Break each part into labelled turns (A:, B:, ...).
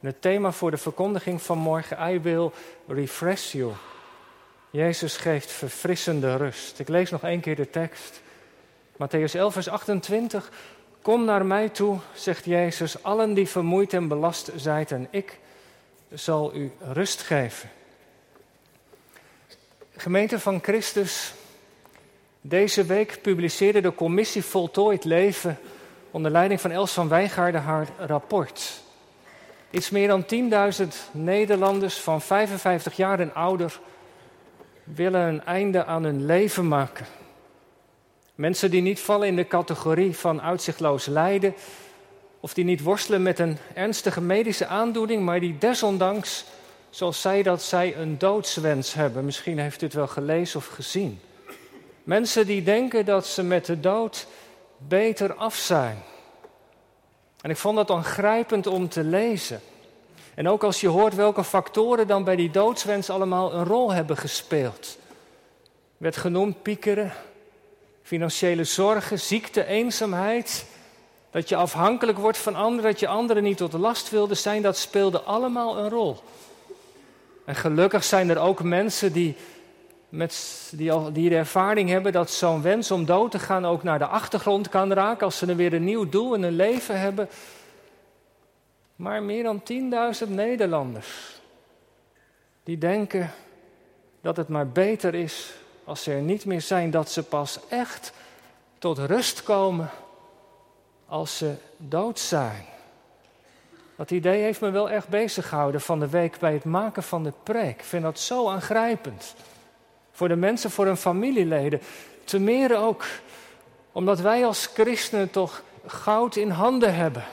A: Het thema voor de verkondiging van morgen, I will refresh you. Jezus geeft verfrissende rust. Ik lees nog één keer de tekst. Matthäus 11, vers 28. Kom naar mij toe, zegt Jezus, allen die vermoeid en belast zijn, en ik zal u rust geven. Gemeente van Christus, deze week publiceerde de commissie Voltooid Leven onder leiding van Els van Wijngaarden haar rapport. Iets meer dan 10.000 Nederlanders van 55 jaar en ouder willen een einde aan hun leven maken. Mensen die niet vallen in de categorie van uitzichtloos lijden, of die niet worstelen met een ernstige medische aandoening, maar die desondanks, zoals zij dat zij, een doodswens hebben. Misschien heeft u het wel gelezen of gezien. Mensen die denken dat ze met de dood beter af zijn. En ik vond dat aangrijpend om te lezen. En ook als je hoort welke factoren dan bij die doodswens allemaal een rol hebben gespeeld. Werd genoemd piekeren, financiële zorgen, ziekte, eenzaamheid. Dat je afhankelijk wordt van anderen, dat je anderen niet tot last wilde zijn, dat speelde allemaal een rol. En gelukkig zijn er ook mensen die, met, die, al, die de ervaring hebben dat zo'n wens om dood te gaan ook naar de achtergrond kan raken. Als ze dan weer een nieuw doel in hun leven hebben. Maar meer dan 10.000 Nederlanders die denken dat het maar beter is als ze er niet meer zijn, dat ze pas echt tot rust komen als ze dood zijn. Dat idee heeft me wel echt bezig gehouden van de week bij het maken van de preek. Ik vind dat zo aangrijpend. Voor de mensen, voor hun familieleden. Te meer ook omdat wij als christenen toch goud in handen hebben.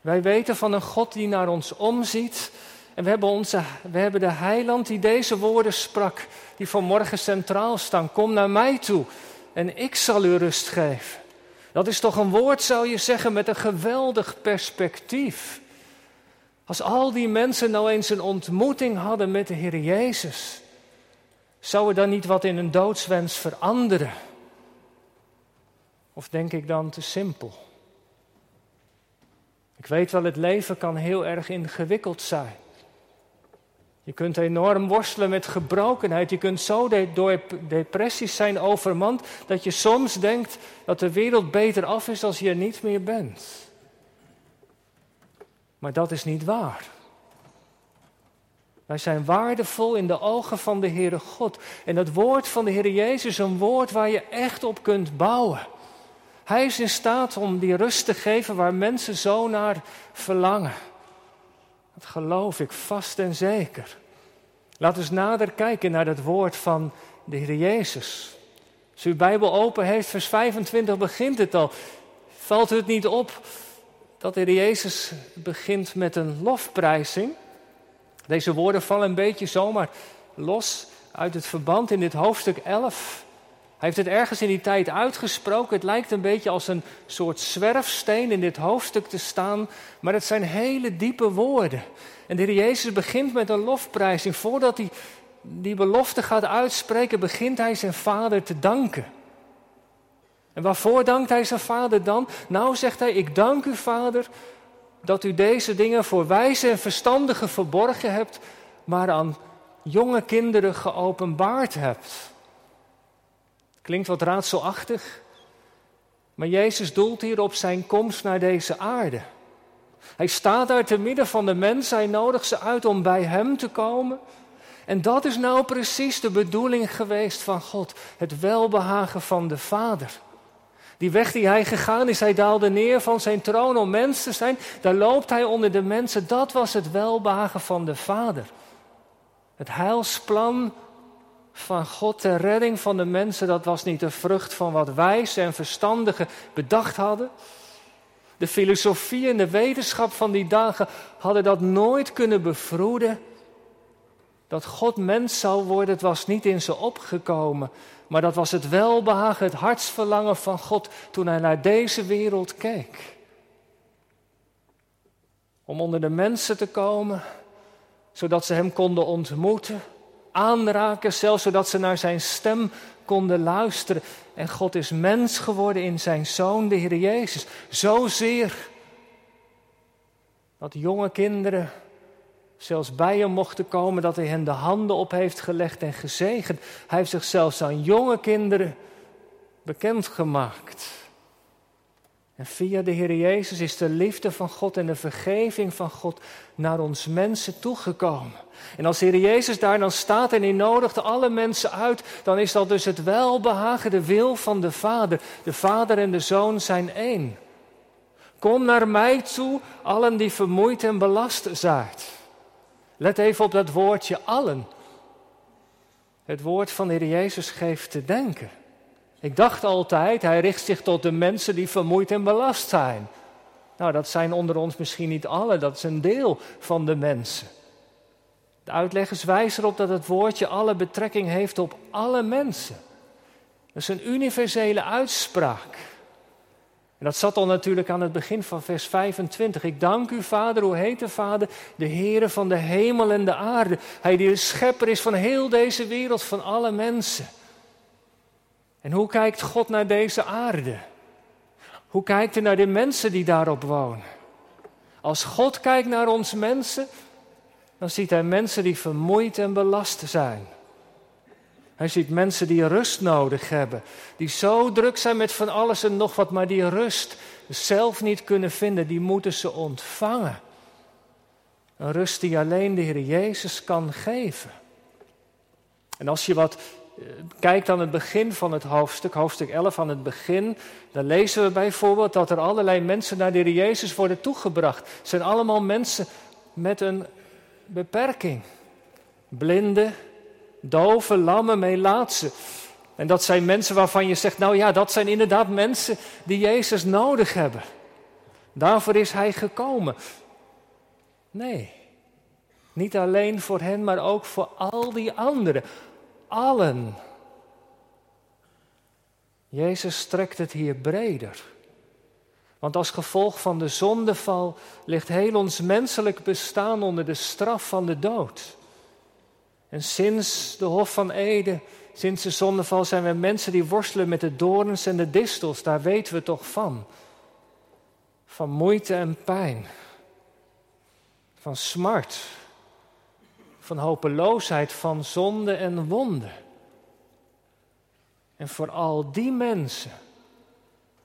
A: Wij weten van een God die naar ons omziet. En we hebben, onze, we hebben de heiland die deze woorden sprak, die vanmorgen centraal staan. Kom naar mij toe en ik zal u rust geven. Dat is toch een woord, zou je zeggen, met een geweldig perspectief. Als al die mensen nou eens een ontmoeting hadden met de Heer Jezus, zou er dan niet wat in een doodswens veranderen? Of denk ik dan te simpel? Ik weet wel, het leven kan heel erg ingewikkeld zijn. Je kunt enorm worstelen met gebrokenheid. Je kunt zo door depressies zijn overmand dat je soms denkt dat de wereld beter af is als je er niet meer bent. Maar dat is niet waar. Wij zijn waardevol in de ogen van de Heere God. En het woord van de Heer Jezus is een woord waar je echt op kunt bouwen. Hij is in staat om die rust te geven waar mensen zo naar verlangen. Dat geloof ik vast en zeker. We eens nader kijken naar het woord van de Heer Jezus. Als u uw Bijbel open heeft, vers 25 begint het al. Valt het niet op dat de Heer Jezus begint met een lofprijzing? Deze woorden vallen een beetje zomaar los uit het verband in dit hoofdstuk 11 hij heeft het ergens in die tijd uitgesproken. Het lijkt een beetje als een soort zwerfsteen in dit hoofdstuk te staan. Maar het zijn hele diepe woorden. En de Heer Jezus begint met een lofprijzing. Voordat hij die belofte gaat uitspreken, begint hij zijn vader te danken. En waarvoor dankt hij zijn vader dan? Nou, zegt hij, ik dank u vader dat u deze dingen voor wijze en verstandigen verborgen hebt, maar aan jonge kinderen geopenbaard hebt. Klinkt wat raadselachtig, maar Jezus doelt hier op zijn komst naar deze aarde. Hij staat daar te midden van de mensen, hij nodigt ze uit om bij hem te komen. En dat is nou precies de bedoeling geweest van God, het welbehagen van de Vader. Die weg die hij gegaan is, hij daalde neer van zijn troon om mens te zijn. Daar loopt hij onder de mensen. Dat was het welbehagen van de Vader. Het heilsplan van God ter redding van de mensen, dat was niet de vrucht van wat wijze en verstandigen bedacht hadden. De filosofie en de wetenschap van die dagen hadden dat nooit kunnen bevroeden. Dat God mens zou worden, het was niet in ze opgekomen. Maar dat was het welbehagen, het hartsverlangen van God toen hij naar deze wereld keek. Om onder de mensen te komen, zodat ze hem konden ontmoeten aanraken, zelfs zodat ze naar zijn stem konden luisteren. En God is mens geworden in zijn zoon, de Heer Jezus. Zozeer Dat jonge kinderen zelfs bij hem mochten komen, dat hij hen de handen op heeft gelegd en gezegend. Hij heeft zichzelf aan jonge kinderen bekendgemaakt. En via de Heer Jezus is de liefde van God en de vergeving van God naar ons mensen toegekomen. En als de Heer Jezus daar dan staat en hij nodigt alle mensen uit, dan is dat dus het welbehagen, de wil van de Vader. De Vader en de Zoon zijn één. Kom naar mij toe, allen die vermoeid en belast zijn. Let even op dat woordje allen. Het woord van de Heer Jezus geeft te denken. Ik dacht altijd, hij richt zich tot de mensen die vermoeid en belast zijn. Nou, dat zijn onder ons misschien niet alle, dat is een deel van de mensen. De uitleggers wijzen erop dat het woordje alle betrekking heeft op alle mensen. Dat is een universele uitspraak. En dat zat al natuurlijk aan het begin van vers 25. Ik dank u, Vader, hoe heet de Vader? De Heere van de hemel en de aarde. Hij die de schepper is van heel deze wereld, van alle mensen. En hoe kijkt God naar deze aarde? Hoe kijkt hij naar de mensen die daarop wonen? Als God kijkt naar ons mensen, dan ziet hij mensen die vermoeid en belast zijn. Hij ziet mensen die rust nodig hebben, die zo druk zijn met van alles en nog wat, maar die rust zelf niet kunnen vinden, die moeten ze ontvangen. Een rust die alleen de Heer Jezus kan geven. En als je wat eh, kijkt aan het begin van het hoofdstuk, hoofdstuk 11 aan het begin, dan lezen we bijvoorbeeld dat er allerlei mensen naar de Heer Jezus worden toegebracht. Het zijn allemaal mensen met een beperking. Blinden, doven, lammen, melaatsen. En dat zijn mensen waarvan je zegt, nou ja, dat zijn inderdaad mensen die Jezus nodig hebben. Daarvoor is Hij gekomen. Nee, niet alleen voor hen, maar ook voor al die anderen. Allen. Jezus strekt het hier breder. Want als gevolg van de zondeval ligt heel ons menselijk bestaan onder de straf van de dood. En sinds de Hof van Ede, sinds de zondeval, zijn we mensen die worstelen met de dorens en de distels. Daar weten we toch van. Van moeite en pijn. Van smart. Van hopeloosheid, van zonde en wonde. En voor al die mensen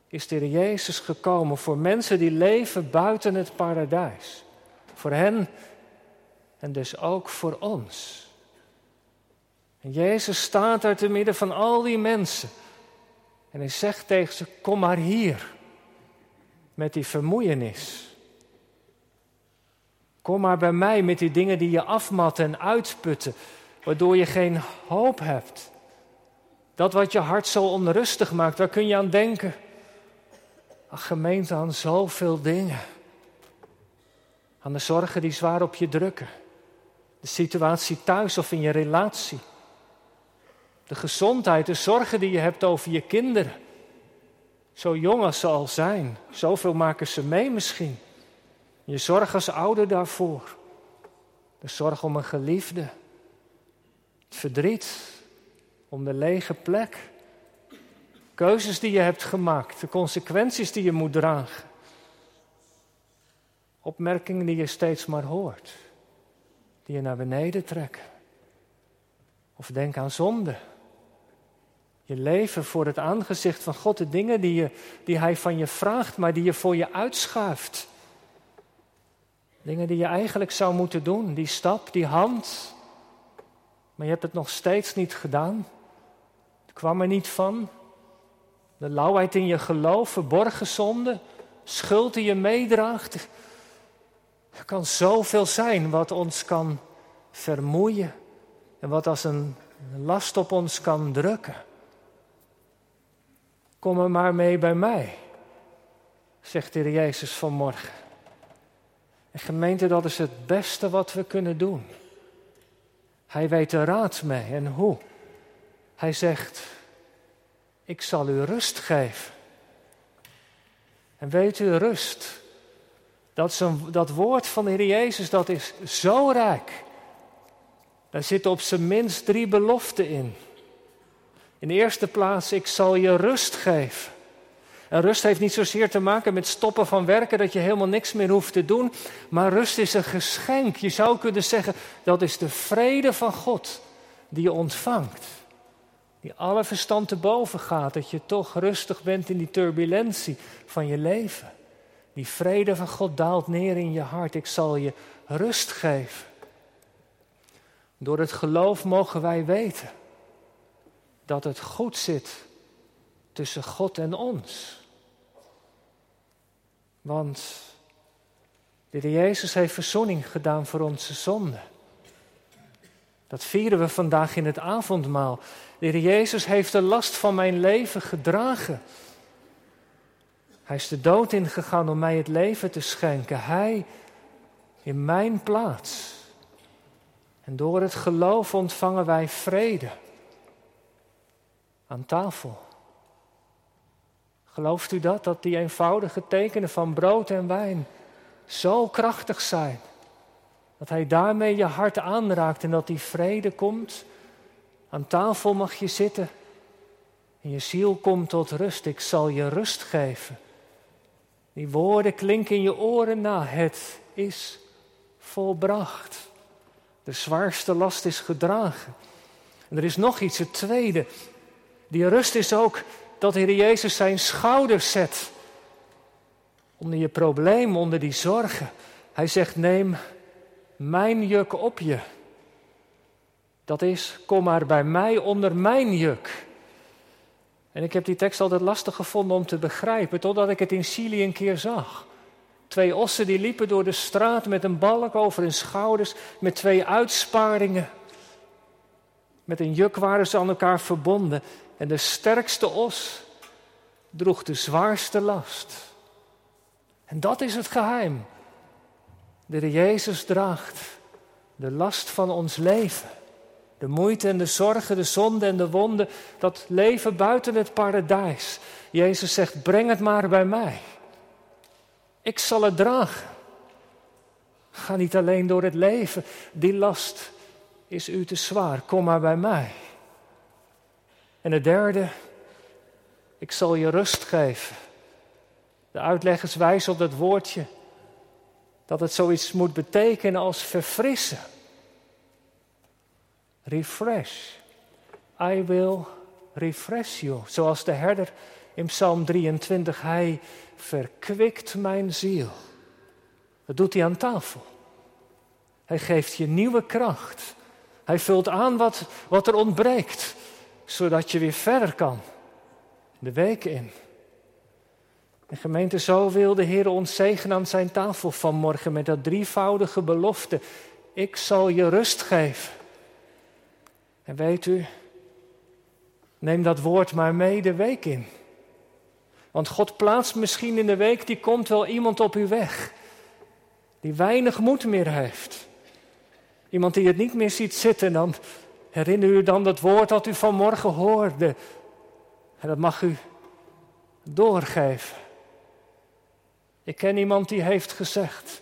A: is Heer Jezus gekomen. Voor mensen die leven buiten het paradijs. Voor hen en dus ook voor ons. Jezus staat daar te midden van al die mensen. En hij zegt tegen ze: Kom maar hier. Met die vermoeienis. Kom maar bij mij met die dingen die je afmatten en uitputten. Waardoor je geen hoop hebt. Dat wat je hart zo onrustig maakt, waar kun je aan denken? Ach, gemeente, aan zoveel dingen. Aan de zorgen die zwaar op je drukken. De situatie thuis of in je relatie. De gezondheid, de zorgen die je hebt over je kinderen. Zo jong als ze al zijn, zoveel maken ze mee misschien. Je zorg als ouder daarvoor. De zorg om een geliefde. Het verdriet om de lege plek. Keuzes die je hebt gemaakt, de consequenties die je moet dragen. Opmerkingen die je steeds maar hoort, die je naar beneden trekken. Of denk aan zonde. Je leven voor het aangezicht van God, de dingen die, je, die Hij van je vraagt, maar die je voor je uitschuift. Dingen die je eigenlijk zou moeten doen, die stap, die hand. Maar je hebt het nog steeds niet gedaan. Het kwam er niet van. De lauwheid in je geloof, verborgen zonde, schuld die je meedraagt. Er kan zoveel zijn wat ons kan vermoeien en wat als een last op ons kan drukken. Kom er maar mee bij mij, zegt de Heer Jezus vanmorgen. En gemeente, dat is het beste wat we kunnen doen. Hij weet de raad mee en hoe. Hij zegt, ik zal u rust geven. En weet u, rust, dat, dat woord van de Heer Jezus, dat is zo rijk. Daar zitten op zijn minst drie beloften in. In de eerste plaats, ik zal je rust geven. En rust heeft niet zozeer te maken met stoppen van werken, dat je helemaal niks meer hoeft te doen. Maar rust is een geschenk. Je zou kunnen zeggen, dat is de vrede van God die je ontvangt. Die alle verstand te boven gaat, dat je toch rustig bent in die turbulentie van je leven. Die vrede van God daalt neer in je hart. Ik zal je rust geven. Door het geloof mogen wij weten dat het goed zit tussen God en ons. Want de Heer Jezus heeft verzoening gedaan voor onze zonden. Dat vieren we vandaag in het avondmaal. De Heer Jezus heeft de last van mijn leven gedragen. Hij is de dood ingegaan om mij het leven te schenken. Hij in mijn plaats. En door het geloof ontvangen wij vrede aan tafel. Gelooft u dat? Dat die eenvoudige tekenen van brood en wijn zo krachtig zijn. Dat Hij daarmee je hart aanraakt en dat die vrede komt. Aan tafel mag je zitten en je ziel komt tot rust. Ik zal je rust geven. Die woorden klinken in je oren na. Het is volbracht. De zwaarste last is gedragen. En er is nog iets, het tweede. Die rust is ook dat de Heer Jezus zijn schouders zet. Onder je probleem, onder die zorgen. Hij zegt: Neem mijn juk op je. Dat is, kom maar bij mij onder mijn juk. En ik heb die tekst altijd lastig gevonden om te begrijpen, totdat ik het in Chili een keer zag. Twee ossen die liepen door de straat met een balk over hun schouders, met twee uitsparingen. Met een juk waren ze aan elkaar verbonden. En de sterkste os droeg de zwaarste last. En dat is het geheim. De Jezus draagt de last van ons leven. De moeite en de zorgen, de zonde en de wonden, dat leven buiten het paradijs. Jezus zegt, breng het maar bij mij. Ik zal het dragen. Ga niet alleen door het leven, die last is u te zwaar, kom maar bij mij. En het derde, ik zal je rust geven. De uitleggers wijzen op dat woordje dat het zoiets moet betekenen als verfrissen. Refresh. I will refresh you. Zoals de herder in Psalm 23, hij verkwikt mijn ziel. Dat doet hij aan tafel. Hij geeft je nieuwe kracht. Hij vult aan wat, wat er ontbreekt, zodat je weer verder kan. De week in. En gemeente, zo wil de Heer ons zegen aan zijn tafel vanmorgen met dat drievoudige belofte. Ik zal je rust geven. En weet u, neem dat woord maar mee de week in. Want God plaatst misschien in de week die komt wel iemand op uw weg. Die weinig moed meer heeft. Iemand die het niet meer ziet zitten. Dan herinner u dan dat woord dat u vanmorgen hoorde. En dat mag u doorgeven. Ik ken iemand die heeft gezegd: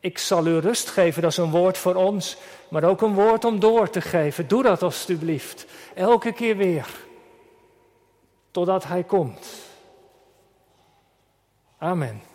A: Ik zal u rust geven. Dat is een woord voor ons, maar ook een woord om door te geven. Doe dat alstublieft. Elke keer weer. Totdat Hij komt. Amen.